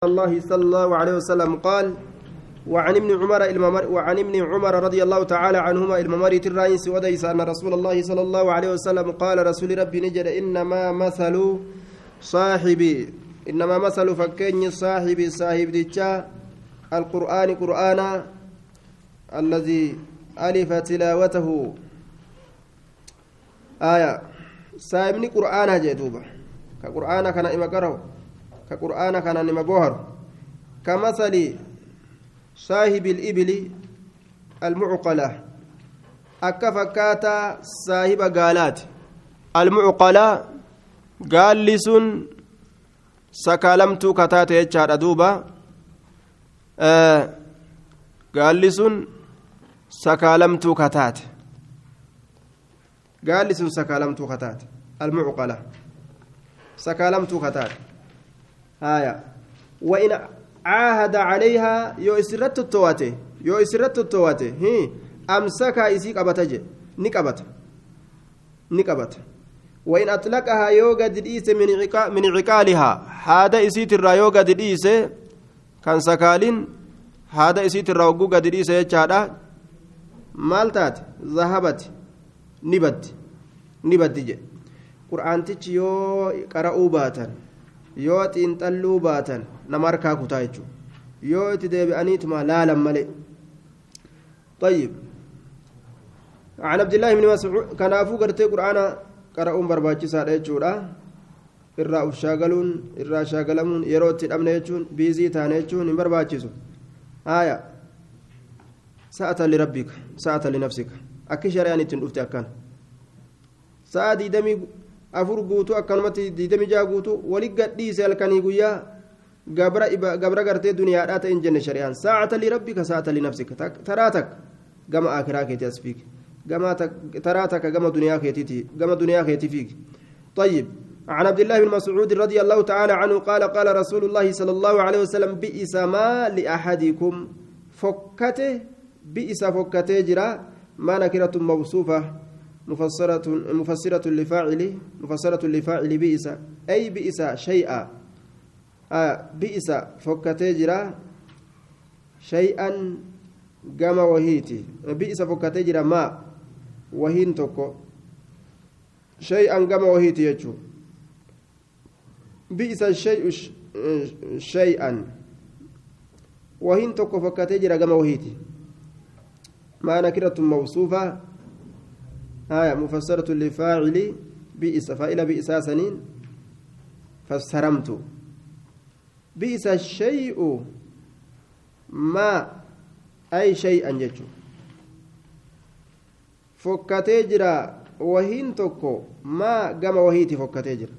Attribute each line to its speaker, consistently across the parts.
Speaker 1: الله صلى الله عليه وسلم قال وعن ابن عمر وعن ابن عمر رضي الله تعالى عنهما الممر الرئيس وديس أن رسول الله صلى الله عليه وسلم قال رسول ربي نجد إنما مثل صاحبي إنما مثل فكين صاحبي صاحب ديتشا القرآن قرآنا الذي ألف تلاوته. آية. صاحبني قرآنا جدوبة. كقرآنا كان إما كقرآن كان نما بوهر كمثل صاحب الإبل المعقلة. أكا فكاتا صاحب قالات. المعقلة قال لسن سكالمت كتات يجار دوبا. آه قال لسن سكالمت كتات. قال لسن سكالمت كتات. المعقلة. سكالمت كتات. هايا وإن عاهد عليها يو إسرت التواتي يو إسرت التواتي هي أمسكها إسيك أبتجي نكبت نكبت وإن أطلقها يوغا دديس من عقا من عقالها هذا إسيت الرا يوغا دديس كان سكالين هذا إسيت الرا وغوغا دديس يجادا مالتات ذهبت نبت نبت دي قرآن تيجي يو قرأوا باتن yoo xiinxalluu baatan nama harkaa kutaa jechuudha yoo itti deebi'aniituma laalan malee طيب عن عبد الله بن مسعود كان أفو قرتي قرآن قرأون برباجي سادة يجودا irraa uf shaagaluun irraa shaagalamuun yeroo itti dhabne jechuun biizii taane jechuun hin barbaachisu haaya sa'ata lirabbika sa'ata linafsika akki shari'aan ittiin dhufte akkan sa'a diidamii afur guutuu akkanumatti diidami jaa guutuu wali gadhiise halkanii guyyaa gabra gartee duniyaadhaa ta'in jenne shari'aan saacata lirabbika saacata linafsika taraa takka gama akiraa keetii as fiigi taraa takka gama duniyaa keetiiti gama duniyaa keetii fiigi طيب عن عبد الله بن مسعود رضي الله تعالى عنه قال قال رسول الله صلى الله عليه وسلم بئس ما لأحدكم فكته بئس فكته جرا ما نكرة موصوفة مفسرة مفسرة لفاعل مفسرة لفاعل بئس. أي بئس شيئا. آه بئس فكتجرا شيئا جما وهيتي. بئس فكتجرا ما؟ وهين توكو. شيئا جما وهيتي يجو. بئس الشيء شيئا. وهين توكو فكتجرا جما وهيتي. ما نكرة موصوفة. آية مفسرة لفاعل بئس فإلى بئس سنين. فسرمت. بئس الشيء ما أي شيئا يجو فكتي جرا وهين توكو. ما قام وهيتي فكتي جرا.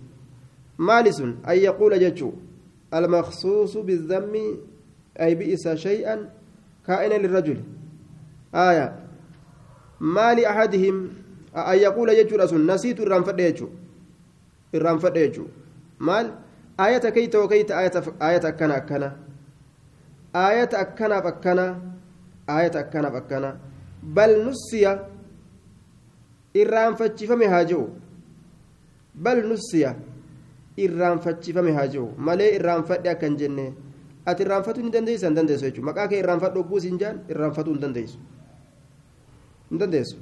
Speaker 1: مالس أن يقول جتشو. المخصوص بالذم أي بئس شيئا كائنا للرجل. آية. ما لأحدهم an yaquula jechuudha sun. Nasiitu irraanfadhe jechuudha irraanfadhe jechuudha maal? Ayata kayta wakayta ayata akkana akkana. Ayata akkanaaf akkana. Ayata akkanaaf akkana. Bal nusiya irraanfachifame haa jiru bal nusiya irraanfachifame haa jiru malee irraanfadhe akkan jenne. Ati irraanfatuu ni dandeessa hin dandeessu jechuudha. Maqaa kee irraanfadhu ogguus hin jaan irraanfatuu hin dandeessu. Hin dandeessu.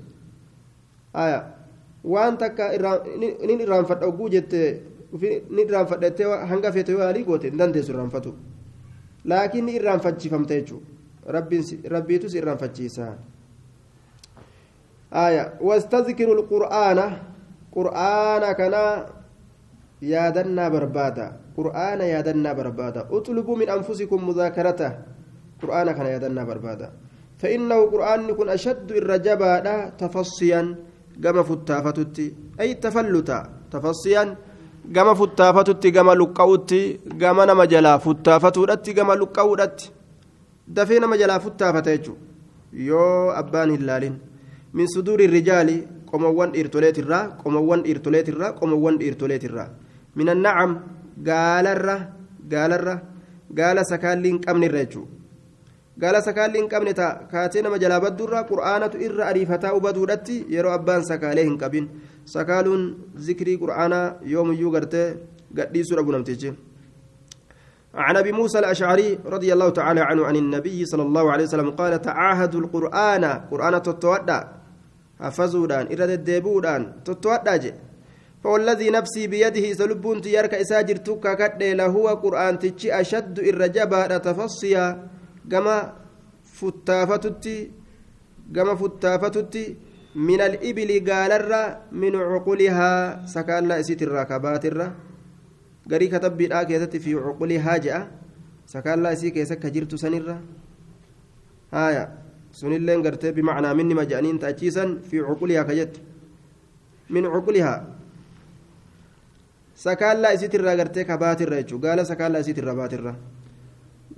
Speaker 1: Waan takka nin irraanfadha ogguu jette ni irraanfadhattee hanga feete yoo yaalii goote hin dandeessu irraanfatu laakiin ni irraanfachifamte jechuudha rabbiitus irraanfachiisa wastazkiru lqur'aana qur'aana kana yaadannaa barbaada qur'aana yaadannaa barbaada utlubuu min anfusikum mudaakarata qur'aana kana yaadannaa barbaada فإنه قرآن يكون أشد الرجبة تفصيا gama futtaafatutti. Ay tafalluta tafassiyan gama futtaafatutti gama luqqa'utti gama nama jalaa futtaafatuudhatti gama luqqa'uudhatti. Dafee nama jalaa futtaafata jechuudha yoo abbaan hin laalin min suduuri rijaali qomowwan dhiirtoleetirraa qomowwan dhiirtoleetirraa qomowwan dhiirtoleetirraa. Min annacam gaalarra gaalarra gaala sakaalli hin qabnerra jechuudha gaala sakaalli hin qabne ta'a kaatee nama jalaa badduurraa qur'aanatu irra ariifataa ubaduudhatti yeroo abbaan sakaalee hin qabin sakaaluun zikrii qur'aanaa yoomuyyuu gartee gadhiisuu dhabu namtichi عن ابي موسى الاشعري رضي الله تعالى عنه عن النبي صلى الله عليه وسلم قال تعاهدوا القران قران تتودى حفظودان إرد الديبودان تتودى فوالذي نفسي بيده سلبون تيارك إساجر توكا كد لهو قرآن تجي أشد الرجبة تفصيا كما فتافتتي من الإبل قال من عقولها سكان لا إسيت الراكبات الرّ garii katabbiidhaa keessatti fi cuqulii haa je'a sakaallaa isii keessa ka jirtu sanirra haaya sunilleen gartee bimacnaa minni maja'aniin ta'achiisan fi cuqulihaa ka jette min cuqulihaa sakaallaa isiitirraa gartee ka baatirra jechuudha gaala sakaallaa isiitirra baatirra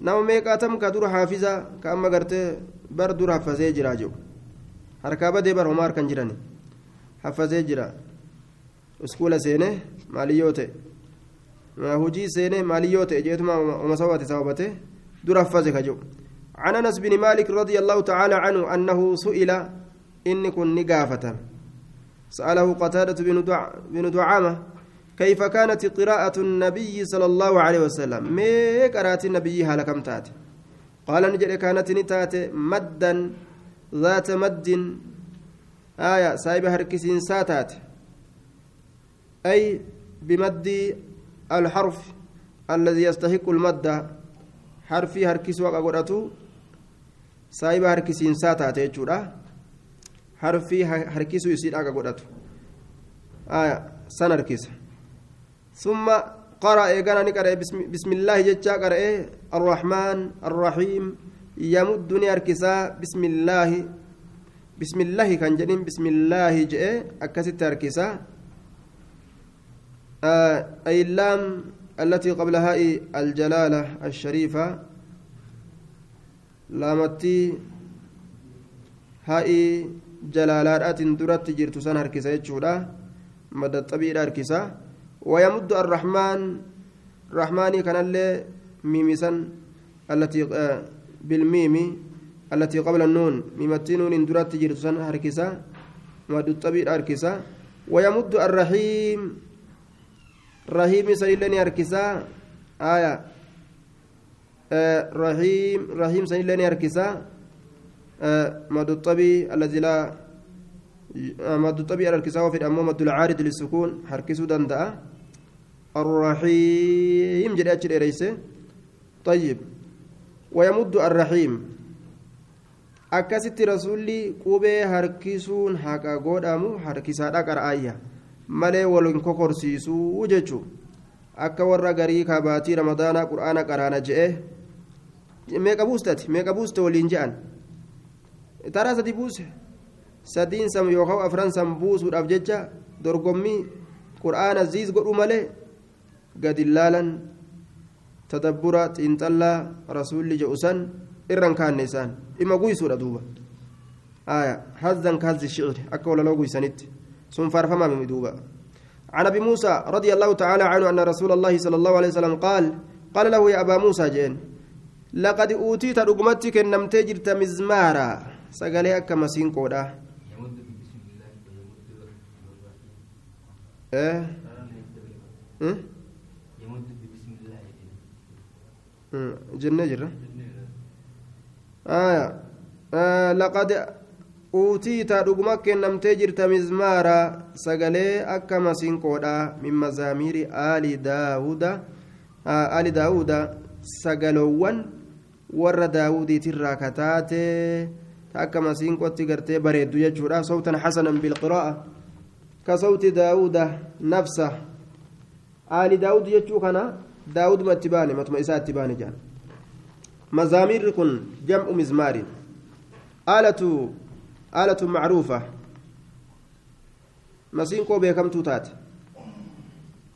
Speaker 1: nama meeqaatam ka dura haafiza ka amma gartee bar dura haffazee jira jiru harkaa badee bar homaa harkan jirani haffazee jira iskuula seenee maaliyyoo ta'e. hujii seenee maaliyyoo ta'e jeetuma uma sababate sababate dura affaze kajo عن انس بن مالك رضي الله تعالى عنه انه سئل ان كن نقافة سأله قتادة بن دعامة كيف كانت قراءة النبي صلى الله عليه وسلم؟ ما قرأت النبي هلكم تات قال نجد كانت نتات مدا ذات مد. آية سايب هركسين ساتات أي بمد الحرف الذي يستحق المادة حرفي هركس وقا قدرته. سايبا هركسين ساتا تيجورا حرفي يسير آية ثم قرأ إيقانا نقرأ بسم, الله جتشا قرأ الرحمن الرحيم. يمدني هركسا بسم الله. بسم الله كان جنين بسم الله جئ. أكست هركسا آه أي اللام التي قبل هاء الجلالة الشريفة. لامتي هاء جلالات درت جرت سن هركسة يجودا. مدى الطبيعي هركسة ويمد الرحمن الرحمن كان اللي ميمسا التي آه بالميم التي قبل النون. ميمتي نون درت جرت سن هركسة مدى الطبيعي هركسة ويمد الرحيم. رحيم سنيلني أركسا. آية. آه رحيم رحيم سنيلني أركسا. آه مد الطبي الذي لا آه مد الطبي أركسا وفي الأمام مد العارض للسكون. حركسو دندأ. الرحيم جدي أجل إريسه طيب ويمد الرحيم akkasitti rasuulli qubee harkisuun haqa godhamu harkisaadha qara'aayya malee waliin kokorsiisuu jechuun akka warra garii kabaatii ramadaanaa qura'aana qaraana je'e meeqa buustati meeqa buuste waliin je'an taraa sadi buuse sadiin sam yookaan afran sam buusuudhaaf jecha dorgommii qura'aana ziis godhu malee gadi laalan tadabbura xiinxallaa rasuulli je'u san irraan kaanne isaan dhimma guysuudha duuba hazan kaazzi shicri akka walaloo guysanitti. sun faarfamaa mimiduuba عن ابي موسى رضي الله تعالى عنه ان رسول الله صلى الله عليه وسلم قال قال له يا ابا موسى جين لقد اوتيت رقمتك نمت جرت مزمارا سقالي اكا مسين قودا إيه جنة جرة آه. آه لقد uutiita dhuguma kennamtee jirta mizmaara sagalee akka masinqoodha min mazaamiiri aali daawuda aali daawuda sagaloowwan warra daawudiitirraa kataate akka masinqotti gartee bareeddu jechuudha sawtan xasanan bilqiraa'a ka sawti daawuda nafsa aali daawud jechuu kana daawuduma itti baane matuma isaa itti baane jedhan mazaamiirri kun jam'u mizmaariin aalatu آلة معروفة. مسينكو بيكمتو تات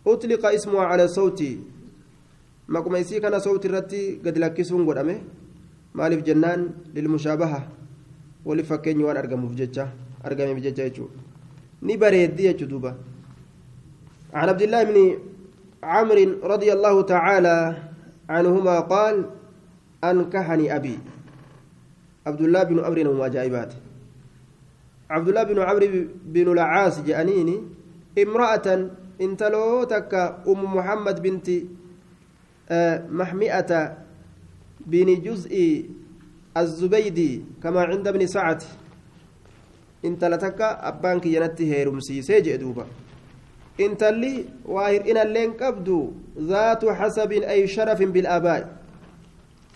Speaker 1: أطلق اسمها على صوت. مقوم يسي كان صوت الرتي قد لكسون قدامه مالف جنان للمشابهة. ولفكين وان أرقم بججة أرقم بججة يجو. نبريد دي دوبا. عن عبد الله بن عمرو رضي الله تعالى عنهما قال أنكحني أبي. عبد الله بن عمرو ومجايبات عبد الله بن عمرو بن العاص جانيني امرأة انتلو تكا أم محمد بنت محمئة بن جزء الزبيدي كما عند ابن سعد. intala takka abbaan kiyyanatti heerumsiisee jee duuba intalli waa hir'inalleen qabdu zaatu xasabin ay sharafin bil'abaa'i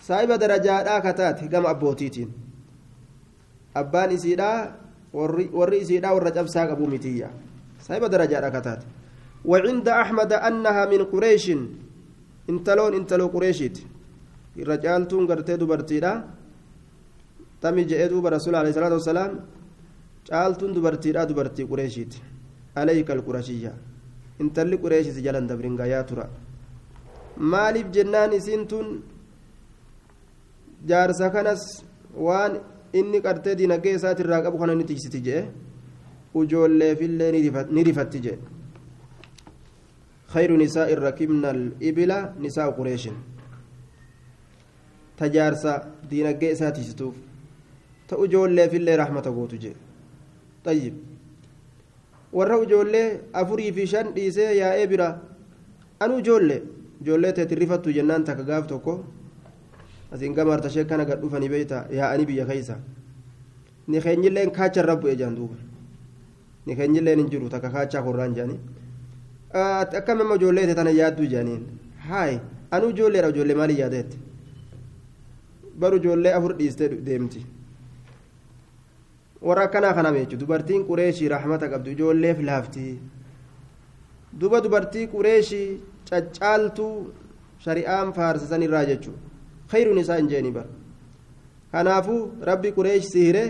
Speaker 1: saahiba darajaadhaa kataate gama abbootiitiin abbaan isiidhaa warri isiidhaa warra cabsaa qabuu mitiyya saahiba darajaadhaa kataate وعند أحمد أنها من قريش انتلون انتلو قريشيت الرجال تون قرتي دبرتيدا تمي جئ رسول عليه الصلاة والسلام caaltuun dubartiidha dubartii qureeshiiti alayka alqurashiyya intalli qureeshisi jalan dabringaa yaa tura maaliif jennaan isiin tun jaarsa kanas waan inni qartee dinagee isaatirraa qabu kana ni tiksiti jee ujoolleefillee ni rifatti jee خير نساء ركبنا الإبل نساء قريش تجارسا دينجي ساتي ستوف تأجول في الله رحمة قوتو جي طيب warra ijoollee afurii fi shan dhiisee yaa'ee bira anu ijoollee ijoollee teetti rifattu jennaan takka gaaf tokko asiin gamaartashee kana gad dhufanii beeyta yaa'anii biyya keeysa ni keenyilleen kaacha irra bu'ee jaan duuba ni keenyilleen hin jiru takka kaachaa korraan jaanii akkam amma ijoollee ta'e tana yaadduu jaaniin haay anu ijoolleedha ijoollee maali yaadeetti baru ijoollee afur dhiistee deemti. Warra akkanaa kana jechuudha dubartiin qureeshii rahmata qabdu ijoolleef laafti duba dubartii qureeshii caccaaltuu shari'aan faarsisan irraa jechuudha khayruun isaa hin jeeni bara kanaafuu rabbi qureesh sihire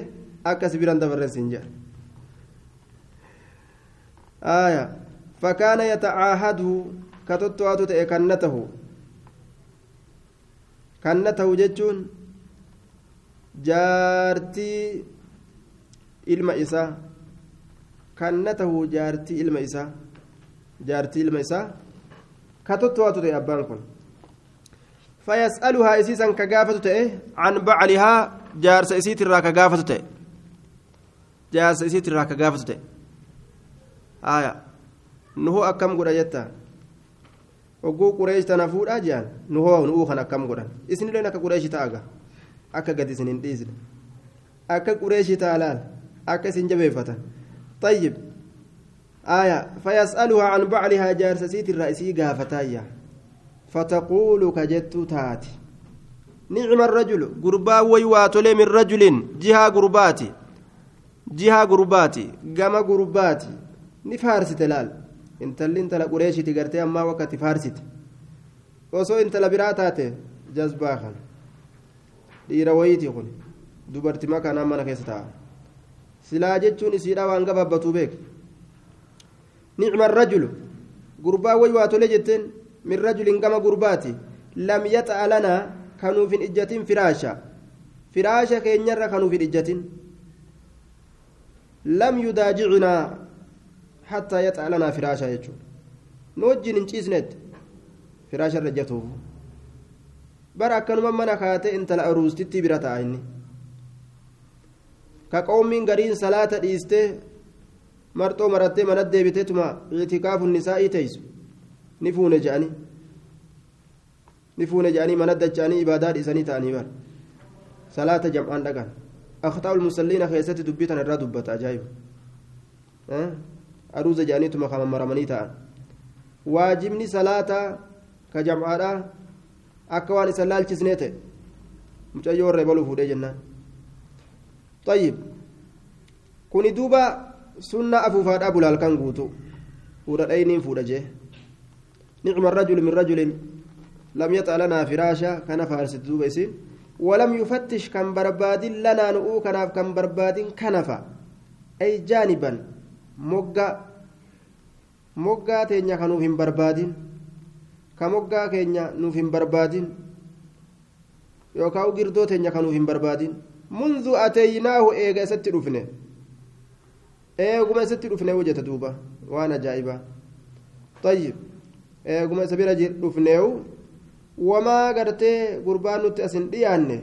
Speaker 1: akka sibiran dabarrees hin jedhe آية فكان يتعاهده كتوتواتو تأي كنته كنته جتون جارتي kannatahu jaartii ilma isaa jaartii ilma isaa ka totto'atu ta'e abbaan kun فيسألها إسيسا كجافة تأه عن بعلها جارس إسيت الراك جافة تأه جارس إسيت الراك جافة تأه آية نهو أكم قد جتا jehan nu hoo nu kan akkam godhan isinilleen akka qureeshi ta'aga akka gad isin hin dhiisne akka qureeshi ta'a laal akka isin jabeeffatan طيب آية فيسألها عن بعلها جارسسيت الرئيسي قافتايا فتقول كجت تاتي نعم الرجل قربا ويواتولي من رجل جهة قرباتي جهة قرباتي قام قرباتي نفارس تلال انت اللي انت لقريشي تقرتي أما وقت فارست وصو انت لبرا تاتي جذبا خان dhiira wayiiti kun dubarti makaa mana keessa ta'a silaa jechuun isiidha waan gabaabbatuu beek nicma rajulu gurbaa way waa tole jetteen min rajulin gama gurbaati lam yaxa'a lanaa kanuuf hin ijjatin firaasha. Firaasha keenyarra kanuuf hin ijjatin. Lam yudaajicinaa hattaa yaxa'a lanaa firaasha jechuun. Nu hin ciisnetti firaasha irra ijjatuuf bara akkanuma mana kaate intala aruustitti bira ta'a inni deebiteetuma itikaafu nisaa'ii teessu ni fuune je'anii ni fuune je'anii mana dacha'anii ibaadaa dhiisanii ta'anii bara salaata jam'aan dhagan akhtaa'ul musalliina keessatti dubbii tana irraa dubbata ajaa'iba aruuza je'aniituma kama maramanii ta'an waajibni salaataa ka jam'aadhaa akka waan isa laalchisnee ta'e mucayyoo warra baluu fuudhee jennaan طيب kuni duuba sunna afuufaadhaa bulaalkan guutu fuudha dhayniin fuudha jee نعم الرجل من رجل لم يطع لنا فراشا كان فارس دوبا يسين ولم يفتش كم برباد لنا نؤو كناف كم برباد كنفا أي جانبا مقا مقا تينيا كانوا هم بربادين كمقا كينيا نوف هم بربادين يوكاو قردو تينيا كانوا هم بربادين منذ أتيناه إيغا ست رفنه إيغما ست رفنه وجهة دوبا وأنا جائبة طيب isa bira dhufneewu wamaa gartee gurbaan nutti asin dhiyaanne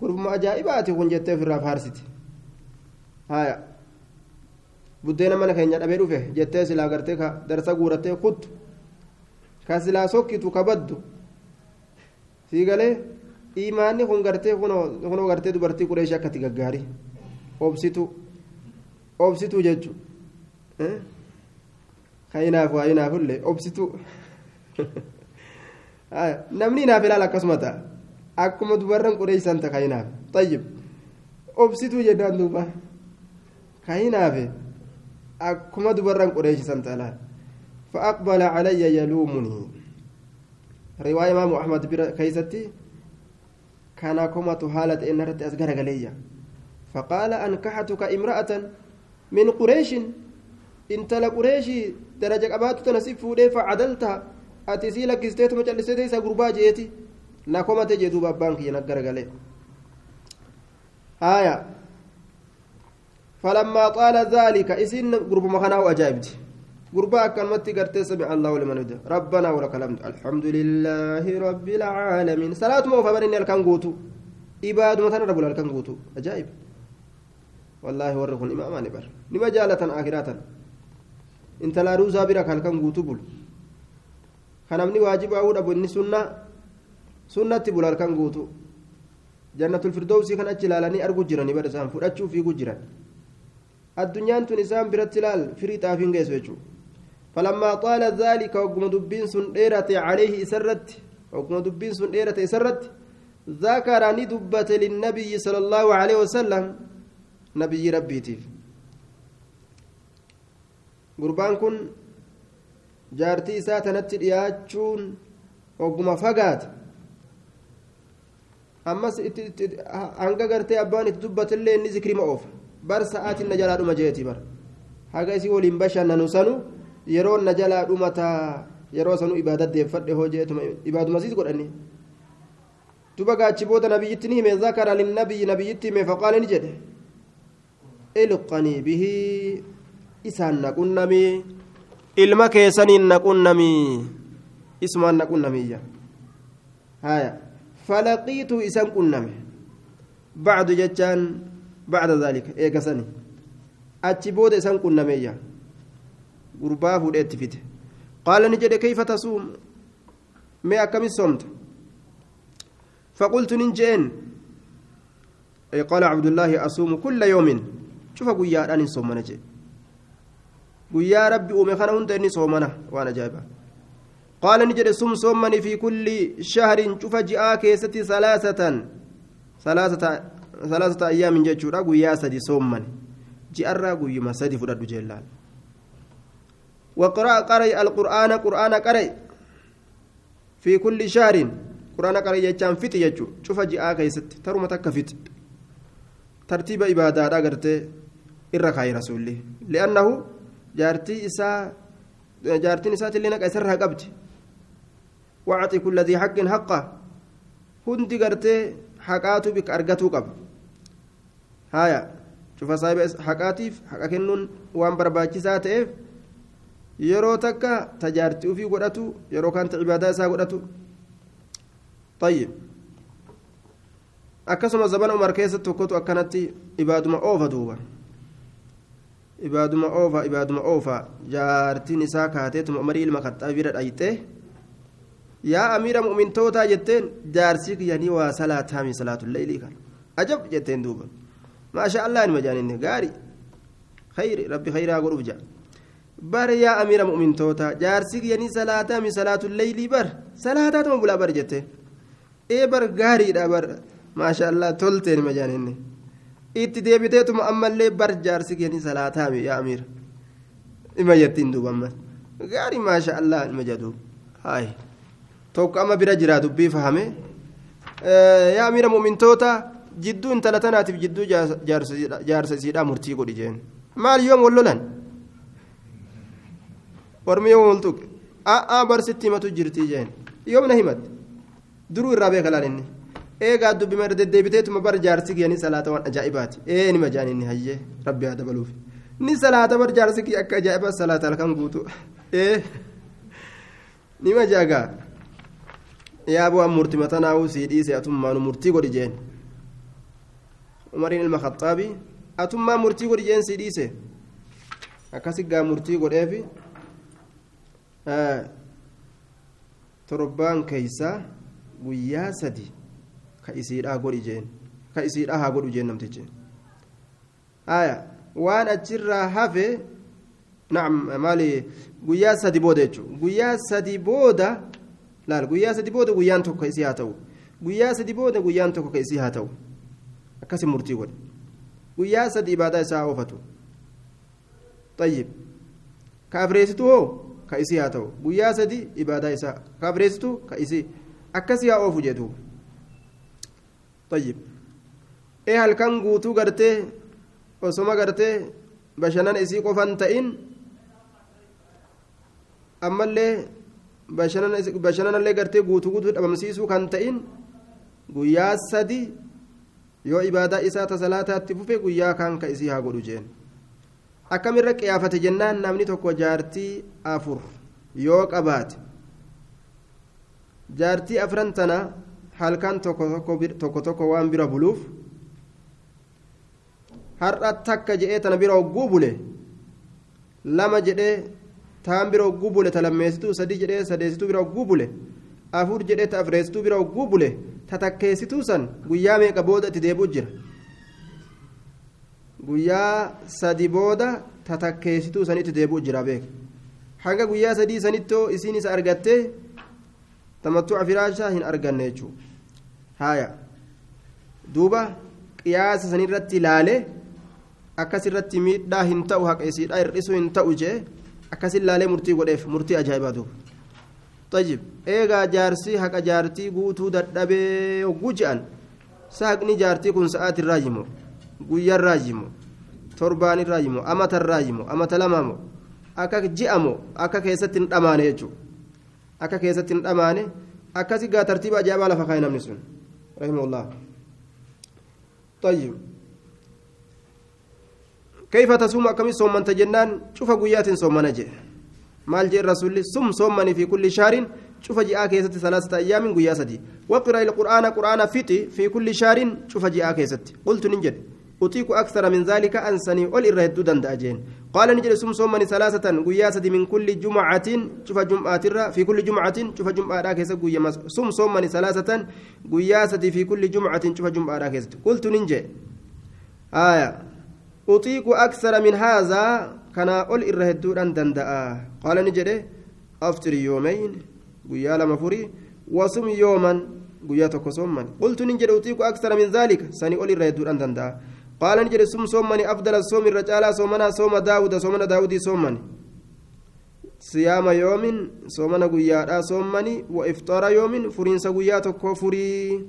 Speaker 1: gurbuma ajaa'ibaati kun jettee ofirraa faarsiti haya buddeena mana keenya dhabee dhufe jettee silaa gartee ka darsa guurattee kuttu ka silaa sokkitu ka imaanni kun gartee kunoo gartee dubartii qureeshii akkati gaggaarii obsituu obsituu jechuun kayinaaf waa inaafullee obsituu namni inaaf ilaala akkasuma ta'a akkuma dubarran qureessan ta'a kayinaaf tayyib obsituu jennaan duuba kayinaafe akkuma dubarran qureessan ta'a laal فأقبل علي يلومني رواية إمام أحمد كيستي كان كما حالة إن رت أسجر علي فقال أنكحتك امرأة من قريش. إنت لقريش درجة أبات تنسيب فودي فعدلتها. أتسي لك استيت مجلسة إسا قربا جيتي. نكما تجدوا بابانك ينقر عليه آية. فلما طال ذلك إسن قرب مخنا وأجابتي قربا كلمتي قرتي سمع الله لمن يده ربنا ولك الحمد. الحمد لله رب العالمين. صلاة موفى برني الكان قوتو. إباد مثلا رب الكان قوتو. أجائب والله ورقون إماما نبر نما جالة آخرة إنت لا روزا برك الكان قوتو بل كان أمني واجب أود أبو إني سنة. سنة بل الكان جنة الفردوس كان أجلالني أرجو جيراني برسان فرأتشو في جيران biratti laal firii xaafiin geessu jechuudha فلما طال ذلك وقم دبين سن عليه إسرت وقم دبين سن إسرت ذكر ندبت للنبي صلى الله عليه وسلم نبي ربي تيف. قربان كن جارتي ساتنت دياتشون وقم فقات. abbaan itti dubbatillee inni zikrii ma'oof bar sa'aatiin na jalaa dhuma jeeti bar haga isii waliin bashannanu sanu yeroo na jalaa dhumataa yeroo sanuu ibaada deeffadhe hoo jeetuma ibaaduma siis godhanni duba gaachi booda nabiyyitti ni hime zakara linnabiyyi nabiyyitti hime faqaale ni jedhe ilqanii bihi isaan naqunnamii ilma keessaniin naqunnamii isumaan naqunnamiyya haya falaqiitu isan qunname bacdu jechaan bacda daalika eegasani achi booda isan qunnameyya gurbaa fuudhee itti fite qaala ni jedhe kayfa tasuum mee akkamis soomta ننجين. أي قال عبد الله أصوم كل يوم. شوف قيا أني صومنا جي. قيا ربي أمي خنا هنت إني صومنا وأنا جايبة. قال نجد صوم صومني في كل شهر. شوف جاء كيستي ثلاثة ثلاثة ثلاثة أيام جتشورا قيا سدي صومني. جأرا قيا ما سدي فرد جلال وقرأ قرأ القرآن قرآن قرأ في كل شهر. قرآن قرأ يجان فت يجو. شوف جاء كيست. ترى تك فت ترتيب عبادة أغرتي إرخاي رسولي. لأنه جارتي إسا جارتين إسات اللي نك أسرها قبت وأعطي كل ذي حق حقه. هندي قرتي حقاتو بك أرقتو قب هايا. شوف صاحب حقاتيف حقا كنون وان برباچisaa ta'eef yeroo takka tajaartii ofii godhatu yeroo kaanta cibaadaa isaa godhatu طيب akkasuma zabana umar keessa tokkotu akkanatti ibaaduma oofa duuba ibaaduma oofa ibaaduma oofa jaartiin isaa kaateetuma umarii ilma kaxxaa bira dhayxee yaa amiira mu'mintootaa jetteen jaarsii kiyyanii waa salaataami salaatulleeylii kan ajab jetteen duuba maasha allah nima jaaninne gaari khayri rabbi khayraa godhuuf jaa bar yaa amiira mu'mintootaa jaarsii kiyyanii salaataami salaatulleeylii bar salaataatuma bulaa bar jettee ee bar gaariidha bar maasha allah tolteen nima jaaninne itti deebiteetuma ammallee bar jaarsi keeni salaataami yaa amiira ima jettiin duuba amma gaarii maasha allah ima jedhu haay tokko amma bira jira dubbii fahame yaa amiira mu'mintoota jidduu intala tanaatiif jidduu jaarsa isiidhaa murtii godhi jeen maal yoom wal lolan ormi yoom wal tuqe a'aa barsitti himatu jirtii jeen yoom na himatte duruu irraa beeka laal inni eegaa dubbi mara deddeebiteetuma bar jaarsi kiyanii salaata waan ajaa'ibaati ee nima jaan inni hayyee rabbi haa dabaluuf ni salaata bar jaarsi kiyya akka ajaa'iba salaata halkan guutu ee nima jaagaa yaa bu'aan murtii matanaa'uu sii dhiise atummaanu murtii godhi jeen umariin ilma khaxaabii atummaa murtii godhi jeen sii dhiise akkasi gaa murtii godheefi torbaan keeysaa guyyaa sadi ka isiidhaa godhi jeen ka isiidhaa haa godhu jeen namtichi aya waan achirraa hafe naam maali guyyaa sadi booda jechuudha guyyaa sadi booda laal guyyaa sadi booda guyyaan tokko ka isii haa ta'u guyyaa sadi booda guyyaan tokko ka isii haa ta'u akkasi murtii godhe guyyaa sadi ibaadaa isaa oofatu طيب ka isii haa ta'u. Guyyaa sadi ibaadaa isaa. Ka bireessitu ka isii akkasii haa oofu jedhu tayyib. Ee halkan guutuu gartee osoma gartee bashannan isii qofan ta'in ammallee bashannanallee gartee guutuu guutuu dhabamsiisuu kan ta'in guyyaa sadi yoo ibaadaa isaa ta salaataatti fufe guyyaa kaan ka isii haa godhu jeen. Akkamirra qiyaafate jennaan namni tokko jaartii afur yoo qabaate jaartii afran tana halkan tokko tokko waan bira buluuf har'a takka jedhee tana bira hogguu bule lama jedhee taan bira hogguu bule ta lammeessituu sadii jedhee sadeessituu bira hogguu bule afur jedhee ta afreessituu bira hogguu bule ta takkeessituu san guyyaa meeqa booda itti deebi'u jira guyyaa sadi booda ta takkeessituu sanitti deebi'u jira beek hanga guyyaa sadii sanittoo isiin isa argattee tamattu'a firaashaa hin arganne jechuudha haaya. Duuba qiyaasa sanirratti ilaalee akkasirratti miidhaa hin ta'u haqa isiidhaa hir'isuu hin ta'u jee akkasin laalee murtii godheef murtii ajaa'ibaa duuba. Tajib eegaa jaarsii haqa jaartii guutuu dadhabee hogguu je'an saaqni jaartii kun sa'aatirraa yimoo guyyaarraa jimu torbaanirraa jimu amatarraa jimu amata lamaamo akka ji'amo akka keessatti hin dhamaane jechuudha. Akka keessatti hin dhamaane akkasii gaa tartiiba ajaa'ibaa lafa kaa'e namni sun rahimahullah tayyib. Kayfa tasuumu akkamis soommanta jennaan? Cufa guyyaatiin soommana jedhe maal jee rasuulli sum soommanii fi kulli shaariin cufa ji'aa keessatti salaasata ayyaamin guyyaa sadii. Waqira ilqur'aana qur'aana fixi fi kulli shaariin cufa ji'aa keessatti. Qultu nin jedhe. أطيق أكثر من ذلك أنسني أول إرهد دندأجين قال صم صومني ثلاثة قيا سدي من كل جمعة شوف جمعة في كل جمعة شوف جمعة كيست قيا صم صومني ثلاثة قيا سدي في كل جمعة شوف جمعة كيست قلت ننجد آية. أطيق أكثر من هذا كان أول إرهدودان دندأ قال نجري أفطر يومين قيا لما وصم يوما قيا تكسوما قلت نجري أطيق أكثر من ذلك سني أول إرهدودان دندأ قال نجري سم صومني أفضل الصوم الرجال صومنا صوم داود صومنا داود صومني صيام يوم صومنا قيا صومني وإفطار يوم فرينس قيا تكو فري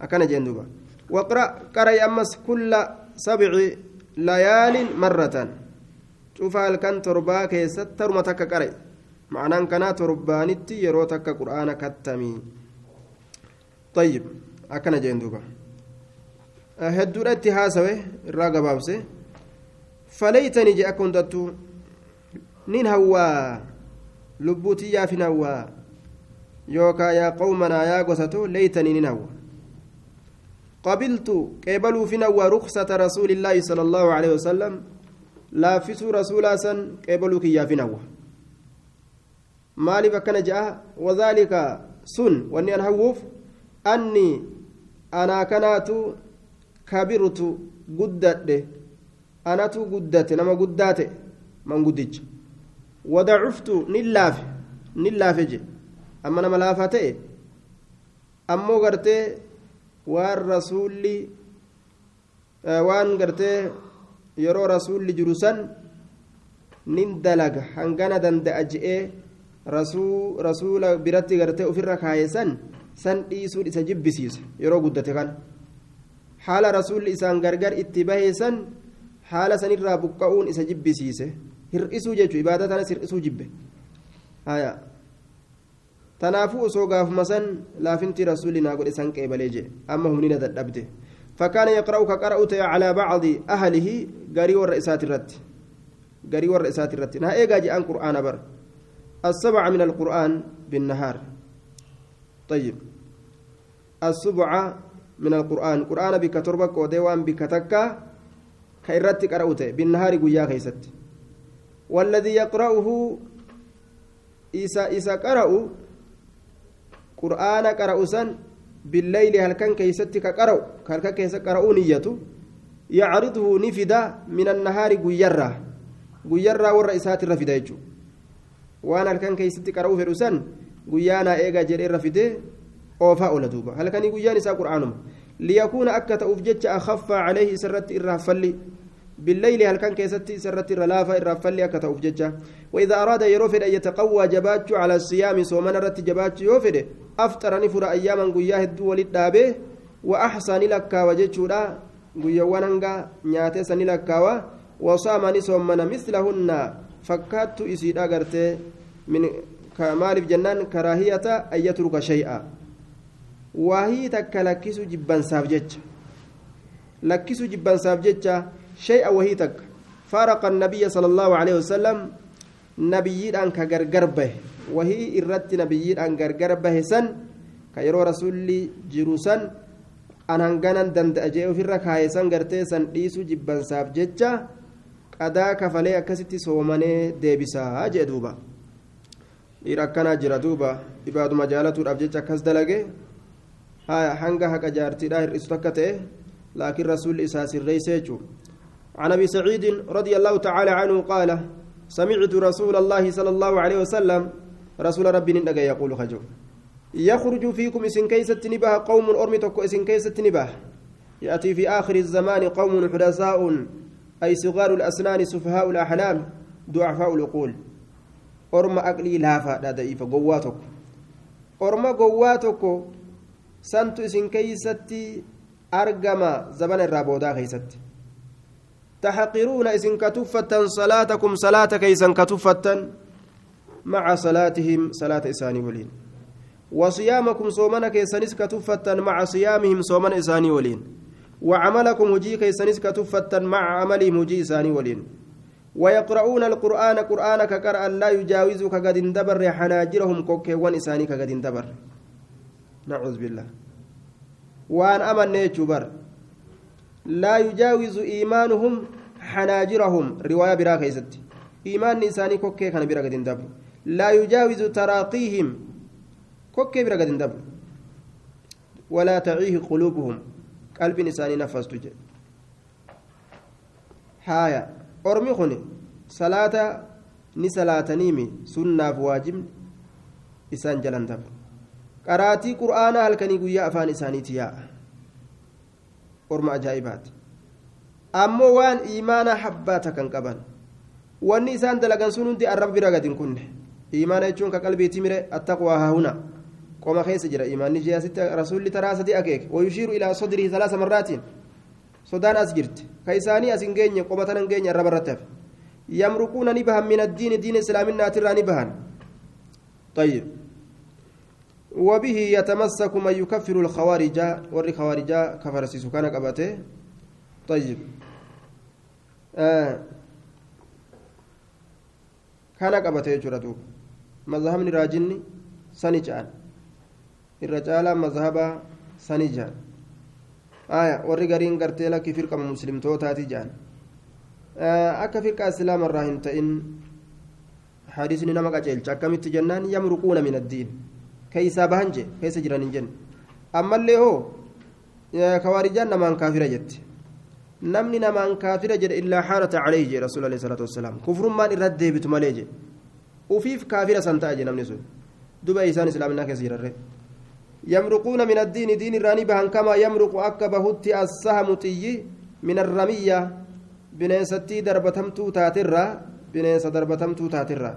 Speaker 1: أكن جندوبا واقرأ قرأ أمس كل سبع cufa halkan torbaa keessatti taruma takka qare ma'anaan kanaa torbaanitti yeroo takka qur'aana kattamii tayyib akkana jeen duuba hedduudha itti haasawe irraa gabaabse faleytanii jee akka hundattuu nin hawwaa lubbuu tiyyaaf hin hawwaa yookaa yaa qawmanaa yaa gosato leeytanii nin hawwa قبلت قبلوا فينا ورخصة رسول الله صلى الله عليه وسلم لا فسو رسولا سن قبلوا كيا فينا مالي بكنا جاء وذلك سن واني أنا هوف kabirutu guddadhe anatu guddate nama guddaa ta'e man guddicha wadacuftu nin laafe nin laafe je amma nama laafaa ta'e ammoo gartee waan rasuulli eh, waan gartee yeroo rasuulli jiru san nin dalaga hangana danda'a je'ee rasuula biratti gartee ofirra kaaye san san dhiisuun isa jibbisiisa yeroo guddate kana. Haala rasuulli isaan gargar itti bahe san haala sanirraa buqqa'uun isa jibbisiise hir'isuu jechuun ibaada tanas hir'isuu jibbe tanaafuu osoo gaafuma san laafinti rasuulli naa godhe san qeebalee jee amma humnina dadhabde فكان يقرأ كقرأت على بعض أهله قري والرئيسات الرت قري والرئيسات الرت نها إيجا جاء قرآن بر السبعة من القرآن بالنهار طيب السبعة من القرآن. قرآن بك تربك وديوان بك تكا كيرت قرأت بالنهار قيا كيست والذي يقرأه إسا إسا قرأوا qur'aana qara'u san بالليل هل كان كيستي كقرأ هل كان كيس قرأوا نيته؟ يعرضه نفدا من النهار غيرا غيرا والرئيسات الرفدا يجو waan halkan keessatti qara'uu fedhu san guyyaanaa eegaa jedhee rafidee oofaa oola duuba. Halkanii guyyaan isaa qur'aanuma. Liyakuuna akka ta'uuf jecha akhaffaa caleehi isarratti irraa falli. بالليل هل كان كيستي سرت الرلافة الرفلي أكتا أفجتشا وإذا أراد يروفد أن يتقوى جباتش على الصيام صومنا رت جباتش يوفد أفطر نفر أياما قياه الدول الدابه وأحسن لك وجتشورا قيوانا نياتي سن لك وصام نصومنا مثلهن فكات إسيد أغرتي من كمالف جنان كراهية أن يترك شيئا وهي تكلكس جبان سافجتش لكس جبان سافجتش شيئا وهي تك فارق النبي صلى الله عليه وسلم نبييدان كغرغر به وهي إرت نبييدان غرغر به سن كيرو رسولي جروسن anhanganan danda'a jee ofirra kaayesan gartee san dhiisu jibbansaaf jecha qadaa kafalee akkasitti soomanee deebisaa jee duuba dhiira akkanaa jira duuba ibaaduma jaalatuudhaaf jecha akkas dalage hanga haqa jaartiidha hir'isu takka ta'e laakiin rasuulli isaa sirreeyse jechuudha عن ابي سعيد رضي الله تعالى عنه قال سمعت رسول الله صلى الله عليه وسلم رسول ربي ندقى يقول خجو يخرج فيكم اسن كيسة نباه قوم أرمتك اسن كيسة نباه يأتي في آخر الزمان قوم حدثاء أي صغار الأسنان سفهاء الأحلام ضعفاء العقول أرم أقلي لافا لا ضعيف قواتك أرم قواتك سنت اسن كيسة أرقم زمن الرابودا كيستي تحقرون إذن كتفة صلاتكم صلاة كيسا كتفة مع صلاتهم صلاة إساني ولين وصيامكم صومنا كيسانيس كتفة مع صيامهم صومنا إساني ولين وعملكم هجي كيسانيس كتفة مع عملهم هجي إساني ولين ويقرؤون القرآن قرآن كقرأ لا يجاوز كقد اندبر حناجرهم كوكيوان إساني كقد اندبر نعوذ بالله. وأن أمن نيتشبر لا يجاوز إيمانهم حناجرهم. رواية برا كيست إيمان نساني كوكي كان برا قد لا يجاوز تراقيهم. كوكي برا اندبر ولا تعيه قلوبهم. قلب نساني نفس تجد حايا أرمي خني صلاة سنة واجب إسان جلن دبر قراتي هل كان يقول يا أفان إساني تياء orma ajaa'ibaati ammoo waan imaana habbaata kan qaban wanni isaan dalagan sun hundi arraba bira gadi hin kunne imaana jechuun ka qalbiitti mire attaqwaa haahuna qoma keessa jira imaanni jiyaasitti rasuulli taraa sadi akeeke wayushiiru ilaa sodrii salaasa marraatiin sodaan as jirti ka isaanii as hin geenye qomatan hin geenye arraba irratti hafe yamruquuna ni bahan min addiini diina islaaminaatirraa ni bahan طيب وبه يتمسك من يكفر الخوارج ور خوارج كفر سكان قبته. طيب. آه. كان قبته جردو مذهب راجني سنجان. الرجال مذهب سنجان. آية. ور غرين غرتي لك فرقة مسلم توتاتي جان إسلام الراهن تئن. حديثني نمك أجيل. كمت جنان يمرقون من الدين. Keeysaa bahan jee keessa jiran hin jenne ammallee hoo kawaarijaan namaan kaafira jette namni namaan kaafira jedhe illaa xaarata calayhi jee rasuul alayhi salaatu wassalaam kufrummaan irratti deebitu malee jee ufiif kaafira san ta'a jee namni sun duba isaan islaaminaa keessa jirarre يمرقون من الدين دين الراني بهن كما يمرق أكبه السهم طي من الرمية بنيستي دربتمتو تاترا بنيس دربتمتو تاترا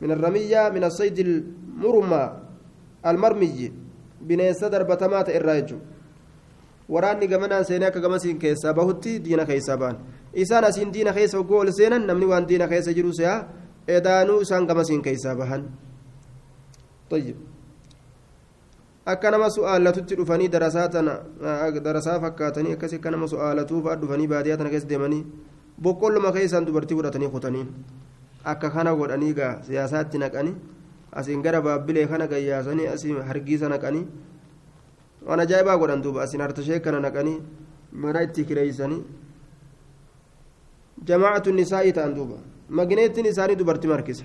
Speaker 1: من الرمية من الصيد المرمى المرمي بنيس دربتمات الراجو waraanni gamanaan seenee akka gamasiin keessaa bahutti diina keessaa ba'an isaan asiin diina keessa hoggoo ol seenan namni waan diina keessa jiru se'a edaanuu isaan gamasiin keessaa bahan akka nama su'aalatutti dhufanii darasaa tana darasaa fakkaatanii akkasii akka nama su'aalatuuf dhufanii baadiyyaa tana keessa deemanii boqqolloma keessaan dubartii fudhatanii kutaniin akka kana godhanii gaa siyaasaatti naqanii asiin gara baabbilee kana gayyaasanii asiin hargiisa naqanii waan ajaa'ibaa godhan duuba asiin hartashee kana naqanii mana itti kireeysanii jamaacatu nisaa'ii ta'an duuba magneettiin isaanii dubartii markisa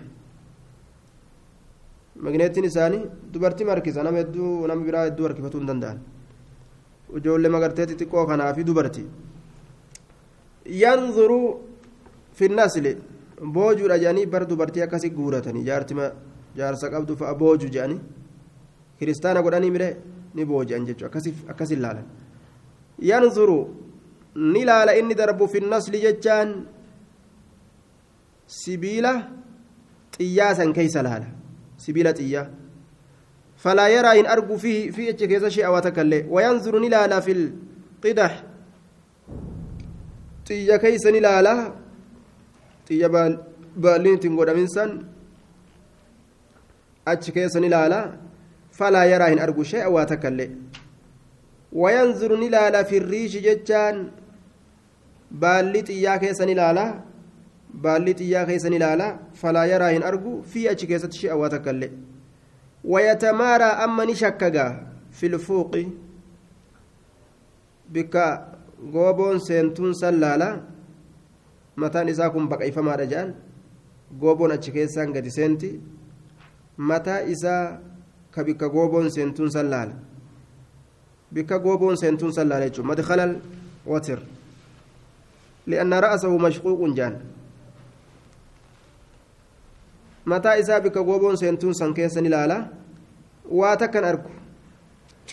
Speaker 1: magneetiin isaanii dubartii markisa nama hedduu nama biraa hedduu harkifatuu hin danda'an ijoollee magartee xixiqqoo kanaa fi dubartii yanzuru fi nasli boojuudha jedhanii bar dubartii akkasii guuratanii jaartima jaarsa qabdu fa'a booju jedhanii kiristaana godhanii mire ni booji'an jechuudha akkas ilaalan yanzuru ni laala inni darbu fi nasli jechaan sibiila xiyyaa san keeysa laala sibiila xiyyaa فلا يرى إن أرجو فيه في كذا شيء أو تكلي وينظر نلالا في القدح طيا كيس نلالا طيا بالين تنقود من سن أتش كيس نلالا فلا يرى إن أرجو شيء أو تكلي وينظر نلالا في الريش جتان بالي طيا كيس نلالا بالي طيا كيس نلالا فلا يرى إن أرجو في أتش كيس شيء أو تكلي ويتمارى أما نشككا في الفوق بك غوبون سنتون سلالا متى نساكم بقى فما رجال غوبون أتشكيسان قد سنتي متى إسا كبك غوبون سنتون سلالا بك غوبون سنتون سلالا مدخل الوتر لأن رأسه مشقوق جان mataa isaa bika gooboon seentuun san keessa ni laala. Waa takkan argu.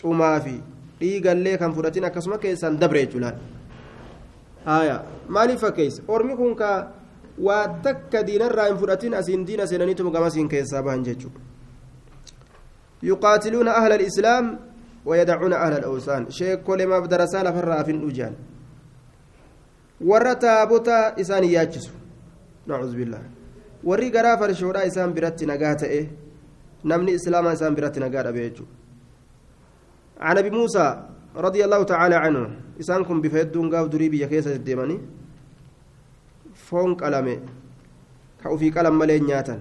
Speaker 1: Cumaa fi dhiigallee kan fudhatin akkasuma keessaan haaya maaliif fakkeessa ormi kun ka waa takka diinarraa hin fudhatin asiin diina seenaniituma gamasiin keessaa bahan jechuudha yuqaatiluuna ahla alislaam ويدعون أهل الأوثان شيخ كل ما بدرسا لفرا في الأجان ورا تابوتا إسان ياجسو نعوذ warri garaa farshoodhaa isaan biratti nagaa ta'e namni islaamaa isaan biratti nagaa dhabe jechuudha ابي موسى رضي الله تعالى عنه اسان كن بفيدون غاف دري بيا كيسه ديماني فون قلمه كاو في قلم ملي نياتن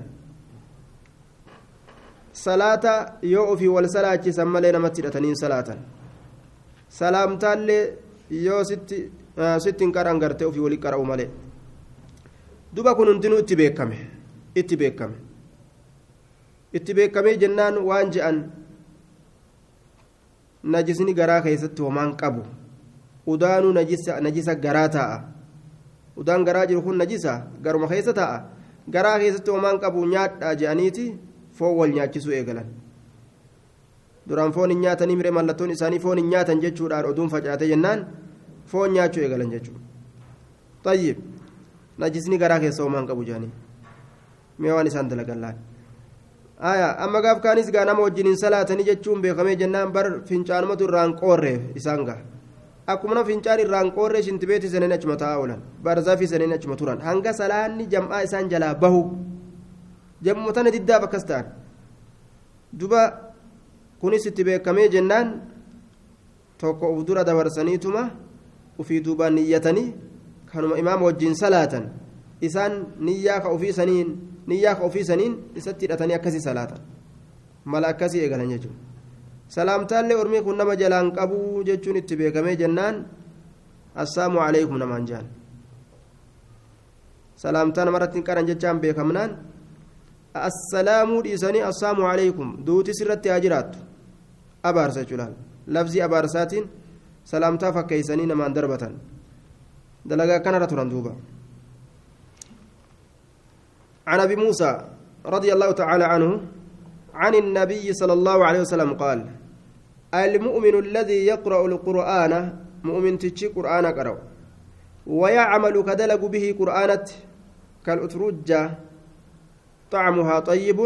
Speaker 1: صلاه يو في ول صلاه سملي نمتي دتنين صلاه سلامتالله يو ست ستين قران غرتي في ولي قراو ملي duba kun hundinuu itti beekame itti beekame itti najisni garaa keessatti homaan qabu udaanuu najisa garaa taa'a udaan garaa jiru kun najisa garuma keessa taa'a garaa keessatti homaan qabu nyaadhaa je'aniiti foon wal nyaachisuu eegalan duraan foon hin nyaatanii mire mallattoon isaanii foon hin nyaatan jechuudhaan oduun facaate jennaan foon nyaachuu eegalan jechuudha tayyib najisni garaa keessa homaan qabu jedhanii mee waan isaan dalagan aya amma gaaf kaanis gaa nama wajjiniin salaatanii jechuun beekamee jennaan bar fincaanumatu irraan qoorree isaan gaa akkuma fincaan irraan qoorree shintibeeti saneen achuma taa'aa oolan barzaafi saneen achuma turan hanga salaanni jam'aa isaan jalaa bahu jammuma tana diddaaf akkas ta'an duba kunis itti beekamee jennaan tokko uf dura dabarsaniituma ufii duubaan niyyatanii kanuma imaama wajjin salaatan isaan niyyaa ka ofii saniin niyyaa ofii saniin isatti hidhatanii akkasii salaatan mala akkasii eegalan jechuudha salaamtaallee ormii kun nama jalaan qabuu jechuun itti beekamee jennaan assaamu alaikum namaan jaan salaamtaa namarratti hin qaran jechaan beekamnaan assalaamuu dhiisanii assaamu alaikum duuti sirratti haa jiraattu abaarsa jechuudha lafzii abaarsaatiin salaamtaa fakkeeysanii namaan darbatan دلقا كان رتران دوبا عن أبي موسى رضي الله تعالى عنه عن النبي صلى الله عليه وسلم قال المؤمن الذي يقرأ القرآن مؤمن تشي قرآن قرأ ويعمل كدلق به قرآنت كالأترجة طعمها طيب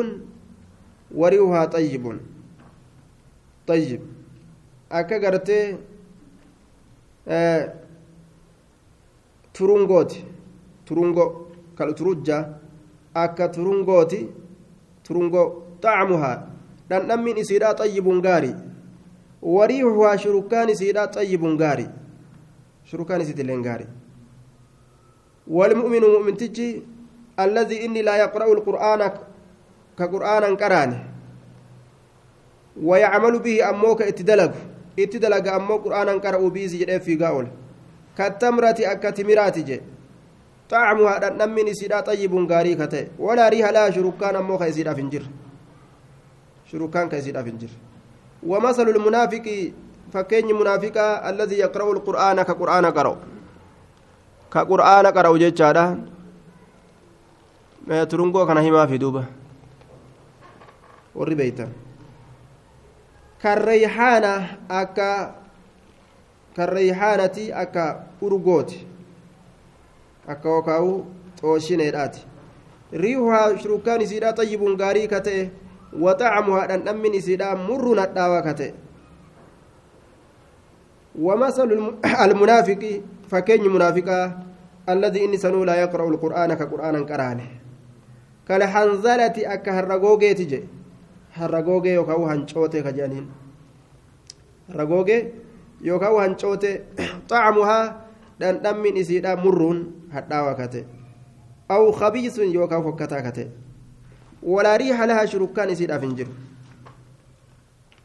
Speaker 1: وريها طيب. طيب. قرتي آه turungooti turungo kal turujja akka turungooti turungo xacmuhaa dhandhammin isiidha xayyibun gaari wariihuhaa shurukaan isiidha xayyibun gaari shurukaan isiitilleen gaari والمؤمن مؤمن تجي الذي إني لا يقرأ القرآن كقرآنا قرانه ويعمل به أموك اتدلق اتدلق أمو قرآنا قرأوا به سجد في قاول كالتمرة أكا تمرات جي طعمها نمين سيدا طيب غاري كته. ولا ريها لا شركان أمو خيسيدا فنجر. isiidhaaf hin jirre ومثل المنافق فكين منافقا الذي يقرأ القرآن كقرآن قرأ. كقرآن قرأ akka yookaa'u xooshineedhaati riihuhaa shurukaan isiidha xayyibun gaarii ka ta'e waxacamuhaa dhandhammin isiidha murruun hadhaawaa ka ta'e ومثل المنافق فكين منافقا الذي إني سنو لا يقرأ القرآن كقرآن قرانه كالحنزلة أكا هرقوغي تجي هرقوغي يوكاو هنشوتي كجانين هرقوغي يوكاو هنشوتي طعمها دندمين إسيدا مرون hadhaawaa kate. Aw khabiisun yookaan fokkataa kate. Walaa riixa lahaa shurukkaan isiidhaaf hin jiru.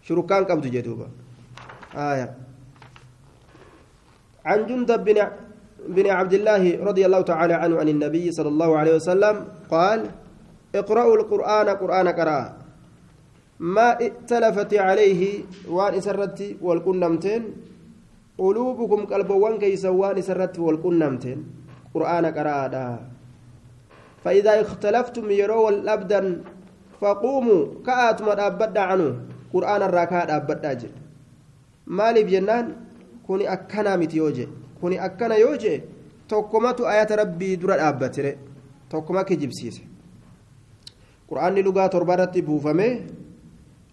Speaker 1: Shurukkaan qabdu jedhuuba عن جندب بن بن عبد الله رضي الله تعالى عنه عن النبي صلى الله عليه وسلم قال اقرأوا القرآن قرآن قراء ما ائتلفت عليه وان سرت والقنمتين قلوبكم قلبوان كيسا وان سرت والقنمتين قرآن قراءة فإذا اختلفتم يروا الأبدا فقوموا كأتم أبدا عنه قرآن الركاء أبدا جل maaliif jennaan kuni akkana miti yoo je kuni akkana yoo je tokkomatu ayata rabbii dura dhaabbatire tokkoma kijibsiise qur'aanni lugaa torba irratti buufame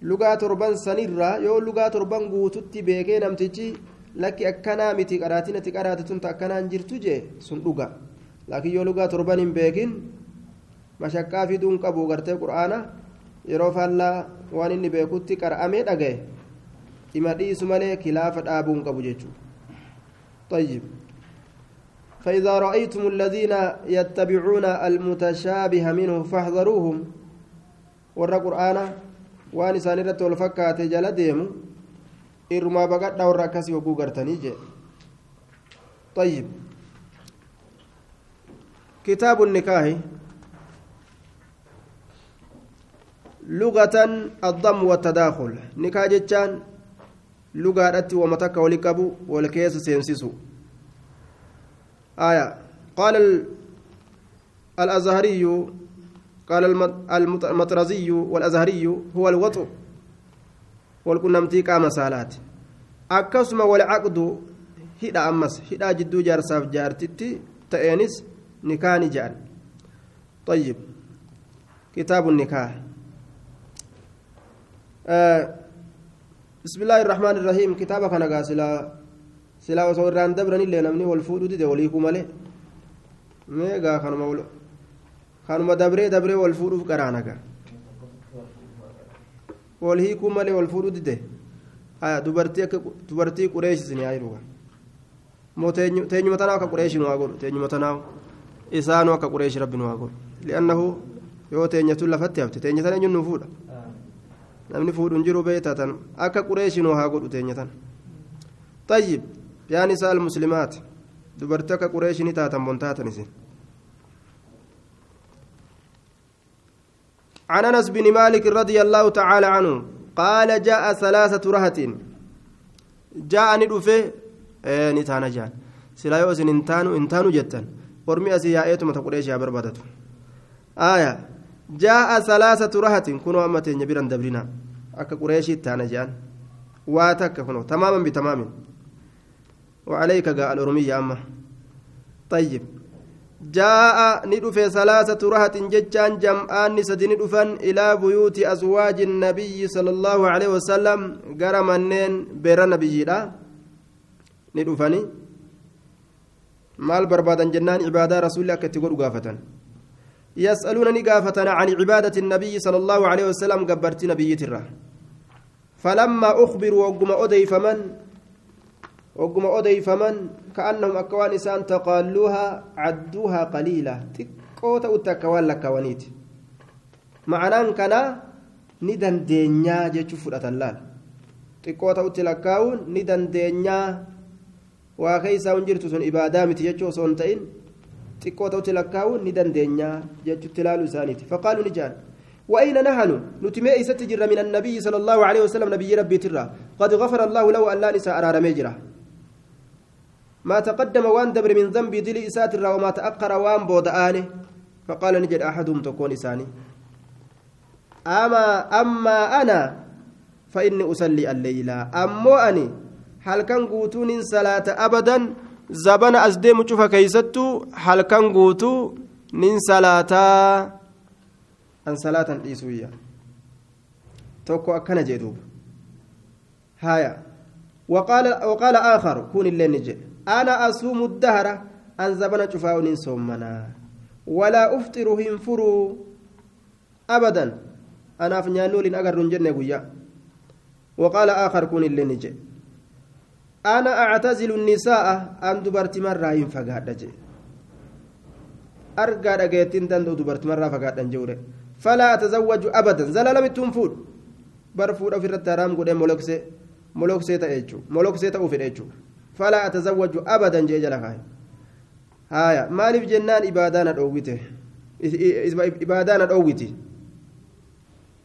Speaker 1: lugaa torban sanirraa yoo lugaa torban guututti beekee namtichi lakki akkanaa miti qaraatinatti qaraate tunta akkanaan jirtu jee sun dhuga laakiin yoo lugaa torban hin beekin mashaqqaa fiduun qabu gartee qur'aana yeroo faallaa waan inni beekutti qara'amee dhagaye ima dhiisu malee kilaafa dhaabuun qabu jechuudha طيب فإذا رأيتم الذين يتبعون المتشابه منه فاحذروهم ورى قرآن وان سانرة والفكات جل ديمو بقت دور كسي وقو قرتني جي طيب كتاب النكاح لغة الضم والتداخل نكاح جتان لغة ومتك ولكبو والكيس سينسسو آية قال الأزهري قال المطرزي والأزهري هو الوطء والكنمتي قام سالات أكسم والعقد هدا أمس هدا جدو جارساف جارتتي تأنس نكاني جان طيب كتاب النكاح آه بسم الله الرحمن الرحيم كتابك أنا قاسلا سلا وصوران دبرني اللي نمني والفود دي وليكو مالي ميغا خانما ول خانما دبري دبري والفود قرانك والهيكو مالي والفود دي آه دبرتي دبرتي قريش سني ايروا مو تينيو تينيو متناو كقريش نو أقول تينيو متناو. إسانو كقريش ربي نو أقول لأنه yoo teenyatu lafatti hafte teenyatan eenyuun nu fuudha namni fuudhuun jiru beeytatan akka qureeshinoo haa godhu teenyatan طيب يا نساء المسلمات. دبرتك قريش نتاتا بنتاتا نسين عن أنس بن مالك رضي الله تعالى عنه قال جاء ثلاثة رهط. جاء ندفه إيه نتانا جان سلا يوسن انتانو انتانو جتا ورمي أسي يا قريش يا بربادتو آية. جاء ثلاثة رهط. كنوا أمتين يبيرا دبرنا. أكا قريشي تانا جان واتك كنوا تماما بتمام وعليك قال الأرمية أما. طيب. جاء ندفع ثلاثة رهة ججان جمعان سد ندفن إلى بيوت أزواج النبي صلى الله عليه وسلم. قرى منين بير النبي لا. ندفني. barbaadan jennaan cibaadaa rasuulli akka itti godhu gaafatan يسألونني قافة عن عبادة النبي صلى الله عليه وسلم قبرت نبي ترى. فلما أخبروا وقم أدي فمن وقم أدي فمن كأنهم أكوان إسان تقالوها عدوها قليلة تقوت أتكوان لك ونيت معنى كنا ندن دينيا فرأة اللال. تقوت أتلكاون ندن دينيا وكيسا ونجرت سن إبادامت جتشو سنتين lakkaa'uun ni dandeenya jechuutti ilaaluu isaaniiti faqaaluu ni jaan وأين نحن؟ نتمي ستجر من النبي صلى الله عليه وسلم نبي ربي ترى. قد غفر الله له أن لا نساء مجرى ما تقدم وان دبر من ذنب دل إسات وما تأخر وان بودآنه فقال نجد أحدهم تكون إساني. أما أما أنا فإني أصلي الليلة أمو أني هل كان قوتون صلاة أبدا؟ زبنا أزديم شوف كيستو. هل كان قوتو نين صلاة؟ أن صلاة إيسوية. توكو أكنا جدوب هايا. وقال وقال آخر. كون اللي نجي. أنا أصوم الدهر أن زبنا شوفاو نين صومنا. ولا أفطر هنفروا أبدا. أنا في نيانول أجر جنة وقال آخر كون اللي نجي. أنا أعتزل النساء أن دبرت مرة ينفقاد أرقى رقيتين تندو دبرت مرة فقاد جوري فلا أتزوج أبدا. زلال متنفود برفود في الرتارام قد مولوكسي. مولوكسي تأيجو مولوكسي تأوفر أيجو. فلا أتزوج أبدا جيجا لك. هايا مالف جنان إبادانا أوويته إبادانا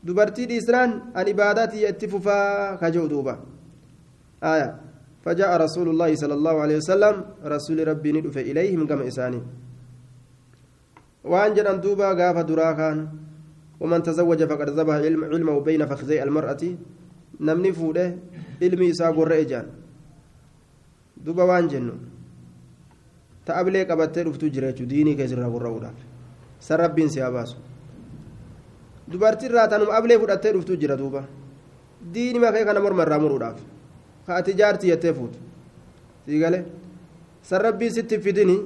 Speaker 1: dubartii dhiisnaan an ibaadaatii itti fufaa kaja'u duuba aya فجاء رسول الله صلى الله عليه وسلم رسول ربي ندف إليهم كما إساني. وأن جنان دوبا غاف دراكان ومن تزوج فقد ذبح علم علمه بين فخذي المرأة. نمني فوده علمي إساق الرئجان duba waan jennu ta'ablee qabattee dhuftuu jira jechuudha diinii keessa irraa gurra'uudhaaf san rabbiin si baasu. Dubartiirraa tanuma ablee fudhattee dhuftuu jira duuba. Diini makee kana morma irraa muruudhaaf. Haati jaartii jettee fuutu. Sii galee? San rabbiin sitti fidini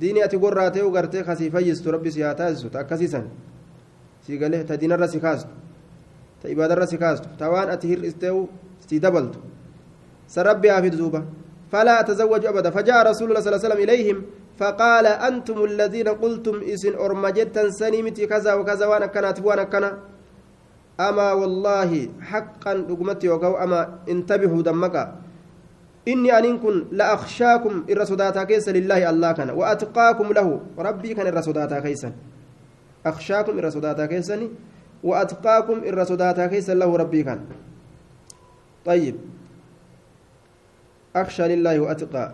Speaker 1: diini ati gorraatee ugartee kasii fayyistu rabbi si haa taasisu ta akkasiisan sii galee? Ta diinarra si kaastu. Ta ibaadarra si kaastu. Ta waan ati hiristee si dabaltu. Haa fidu duuba فلا أتزوج أبدا. فجاء رسول الله صلى الله عليه وسلم إليهم فقال أنتم الذين قلتم إسن أرمجتا سنيمتي كذا وكذا وأنا كانت وأنا كان أما والله حقا رقمتي وقو أما انتبهوا دمك. إني أن كن لأخشاكم الرسوداتا كيس لله الله كان. وأتقاكم له. ربي كان الرسوداتا كيسا. أخشاكم الرسوداتا كيسني وأتقاكم الرسوداتا كيسا له ربي كان. طيب. أخشى لله وأتقى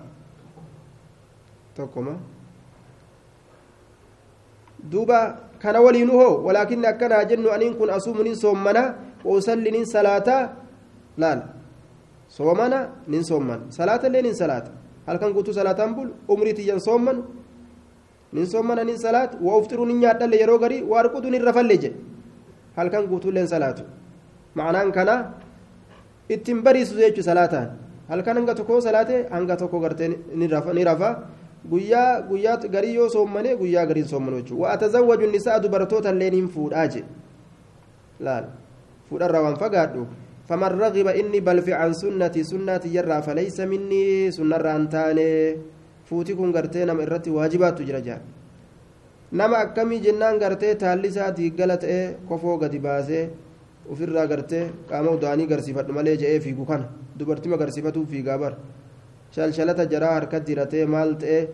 Speaker 1: jennu aniin kun asuumu nin soommana wausalli nin salaataa laal soomana nin soomman salaata illee nin salaata halkan guutuu salaataan bul umrii tiyyan soomman nin soommana nin salaat waa ufxiruu nin nyaadhalle yeroo garii waa arqutu nin rafalle je halkan guutuulleen salaatu macnaan kana ittiin bariisu jechuu halkan hanga tokko salaate hanga tokko gartee ni rafa guyyaa guyyaa garii yoo soommane guyyaa gariin soommanu jechuudha waa atazawwaju nisaa dubartoota illeen hin fuudhaa je laal fuudharraa waan fagaadhu faman ragiba inni balfe an sunnati sunnaati yarraa falaysa minni sunnarraa hin taane fuuti kun gartee nama irratti waajibaattu jira jaa nama akkamii jennaan gartee taalli isaatii gala ta'ee kofoo gadi baasee ofirraa gartee qaama udaanii garsiifadhu malee je'ee fiigu kana dubartima garsiifatuuf fiigaa bara. Shalshalata jaraa harkatti diratee maal ta'e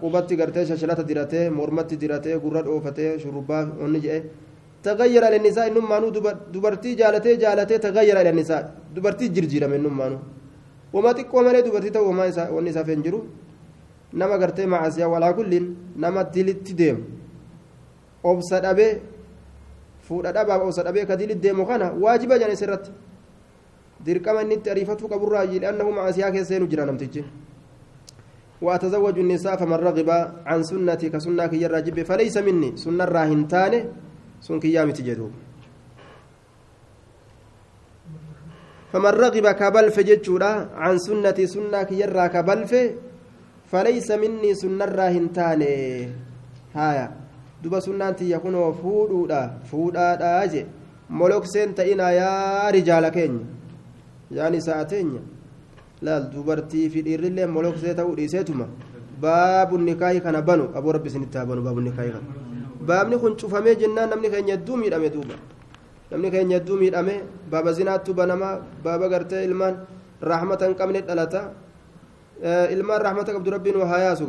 Speaker 1: qubatti gartee shalshalata diratee mormatti diratee gurra dhoofatee shurrubbaa onni jedhe tagayyara lennisaa innummaanuu dubartii jaalatee jaalatee tagayyara lennisaa dubartii jirjiirame innummaanuu wama xiqqoo malee dubartii ta'u wamaa wanni isaaf hin jiru? Nama gartee macasiyaa walaa kulliin nama dilitti deemu. Obsa dhabee fuudha dhabaaf obsa dhabee ka dilitti deemu kana waajiba jedhan isirratti dirqama inni itti ariifatuu qaburraa li'annahu macasiyaa keessee nu jira namtichi وأتزوج النساء فمن رغب عن سنتي كسنة كي الراجب فليس مني سنة راهنتان سن كيامي تجدوب فمن رغب كبلف جتشورا عن سنتي سنة كي الرا كبلف فليس مني سنة راهنتان هايا دوبا سنة يكون فودا فودا داجي ملوك سنت إنا يا رجال كيني yaani sa'ateenya laal dubartii fi dhiirrillee moloksee ta'uu dhiiseetuma baabu nikaahi kana banu aboo rabbi isinitti haa banu baabu nikaahi kana baabni kun cufamee jennaan namni keenya hedduu miidhame duuba namni keenya hedduu miidhame baaba zinaattu banamaa baaba gartee ilmaan rahmata hin qabne dhalata ilmaan rahmata qabdu rabbiin waa haa yaasu